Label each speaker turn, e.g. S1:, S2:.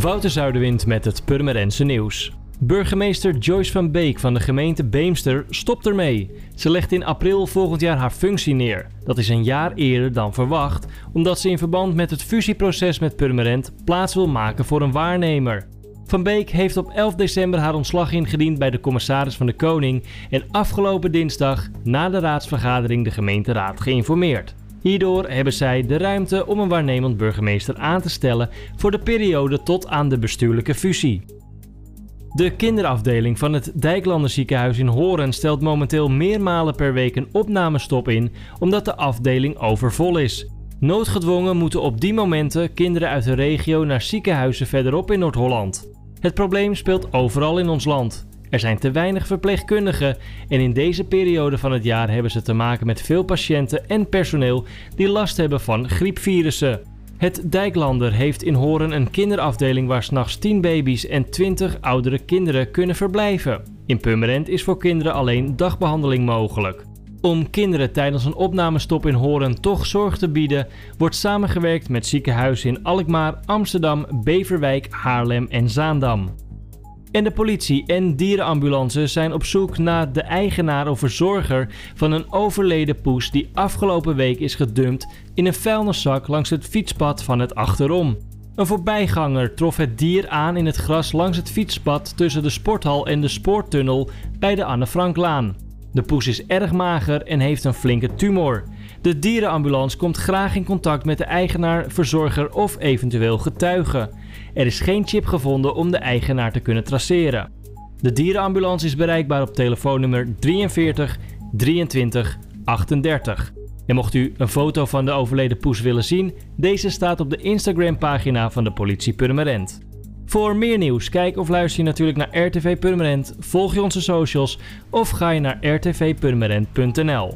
S1: Wouter Zuiderwind met het Purmerense nieuws. Burgemeester Joyce van Beek van de gemeente Beemster stopt ermee. Ze legt in april volgend jaar haar functie neer. Dat is een jaar eerder dan verwacht, omdat ze in verband met het fusieproces met Purmerend plaats wil maken voor een waarnemer. Van Beek heeft op 11 december haar ontslag ingediend bij de commissaris van de Koning en afgelopen dinsdag na de raadsvergadering de gemeenteraad geïnformeerd. Hierdoor hebben zij de ruimte om een waarnemend burgemeester aan te stellen voor de periode tot aan de bestuurlijke fusie. De kinderafdeling van het Dijklander ziekenhuis in Horen stelt momenteel meermalen per week een opnamestop in omdat de afdeling overvol is. Noodgedwongen moeten op die momenten kinderen uit de regio naar ziekenhuizen verderop in Noord-Holland. Het probleem speelt overal in ons land. Er zijn te weinig verpleegkundigen en in deze periode van het jaar hebben ze te maken met veel patiënten en personeel die last hebben van griepvirussen. Het Dijklander heeft in Horen een kinderafdeling waar s'nachts 10 baby's en 20 oudere kinderen kunnen verblijven. In Purmerend is voor kinderen alleen dagbehandeling mogelijk. Om kinderen tijdens een opnamestop in Horen toch zorg te bieden, wordt samengewerkt met ziekenhuizen in Alkmaar, Amsterdam, Beverwijk, Haarlem en Zaandam. En de politie en dierenambulance zijn op zoek naar de eigenaar of verzorger van een overleden poes die afgelopen week is gedumpt in een vuilniszak langs het fietspad van het achterom. Een voorbijganger trof het dier aan in het gras langs het fietspad tussen de sporthal en de spoortunnel bij de Anne Franklaan. De poes is erg mager en heeft een flinke tumor. De dierenambulance komt graag in contact met de eigenaar, verzorger of eventueel getuige. Er is geen chip gevonden om de eigenaar te kunnen traceren. De dierenambulance is bereikbaar op telefoonnummer 43 23 38. En mocht u een foto van de overleden poes willen zien, deze staat op de Instagram-pagina van de politie Purmerend. Voor meer nieuws, kijk of luister je natuurlijk naar RTV Purmerend, volg je onze socials of ga je naar rtvpurmerend.nl.